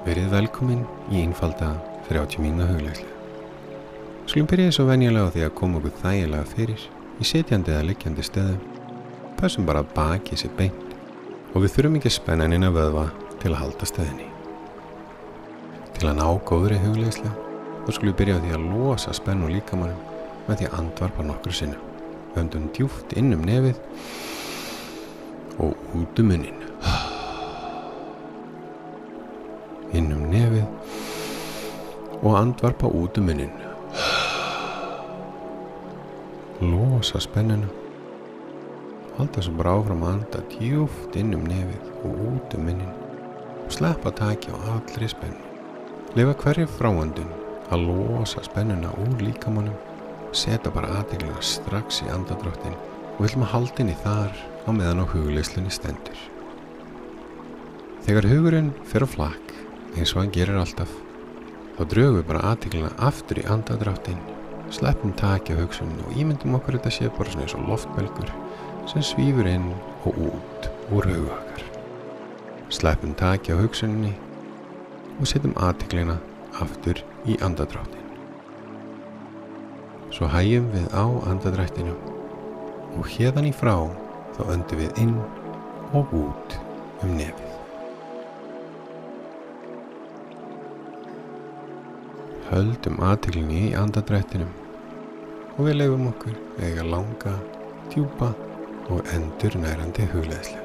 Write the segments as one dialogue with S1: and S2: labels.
S1: Verið velkomin í einfalda 30 mínu huglegslu. Skulum byrja svo venjulega á því að koma okkur þægilega fyrir í setjandi eða liggjandi stöðum. Passum bara að baki sér beint og við þurfum ekki spennanin að vöðva til að halda stöðinni. Til að ná góðri huglegslu þá skulum byrja á því að losa spennu líkamannum með því að andvarpa nokkru sinna. Öndum djúft inn um nefið og út um munnin. Og andvarpa út um munnin. Losa spennuna. Halda svo bara áfram að anda djúft inn um nefið og út um munnin og sleppa taki á allri spennu. Lefa hverju fráandun að losa spennuna úr líkamannum setja bara aðeiglega strax í andadráttin og viljum að haldinni þar á meðan á hugleislunni stendur. Þegar hugurinn fer á flakk eins og hann gerir alltaf þá draugum við bara aðeiglega aftur í andadráttin sleppum taki á hugsunni og ímyndum okkur þetta sé bara svona eins og loftbelgur sem svífur inn og út úr hugakar. Sleppum taki á hugsunni og setjum aðeiglega aftur í andadráttin. Svo hægjum við á andadrættinu og hérðan í frá þá öndum við inn og út um nefið. Höldum aðteglinni í andadrættinum og við leifum okkur eiga langa, djúpa og endur nærandi hugleðslu.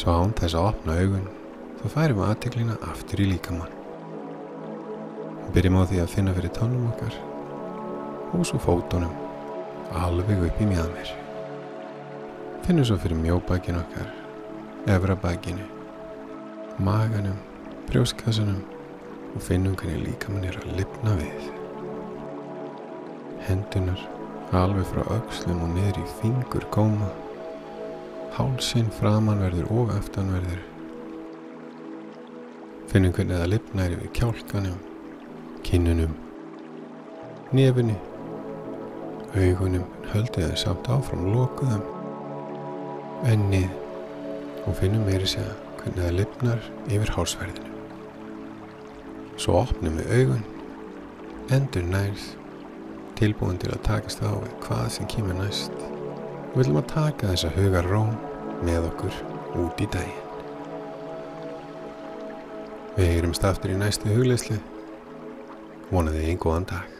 S1: Svo án þess að opna augun þá færum við aðteklina aftur í líkamann. Byrjum á því að finna fyrir tónum okkar og svo fótunum alveg upp í mjöðmir. Finnum svo fyrir mjóbakinn okkar, efrabakinu, maganum, brjóskassanum og finnum hvernig líkamann er að lifna við. Hendunar alveg frá aukslum og niður í fingur góma. Hálsinn framanverður og aftanverður. Finnum hvernig það lifnar yfir kjálkanum, kinnunum, nefinu, augunum, höldið þeir samt áfram lokuðum, ennið og finnum meiri segja hvernig það lifnar yfir hálsverðinu. Svo opnum við augun, endur nærð, tilbúin til að takast á við hvað sem kemur næst. Við viljum að taka þessa hugar róm með okkur út í daginn. Við heyrum staftur í næstu hugleisli. Vonaði einn góðan dag.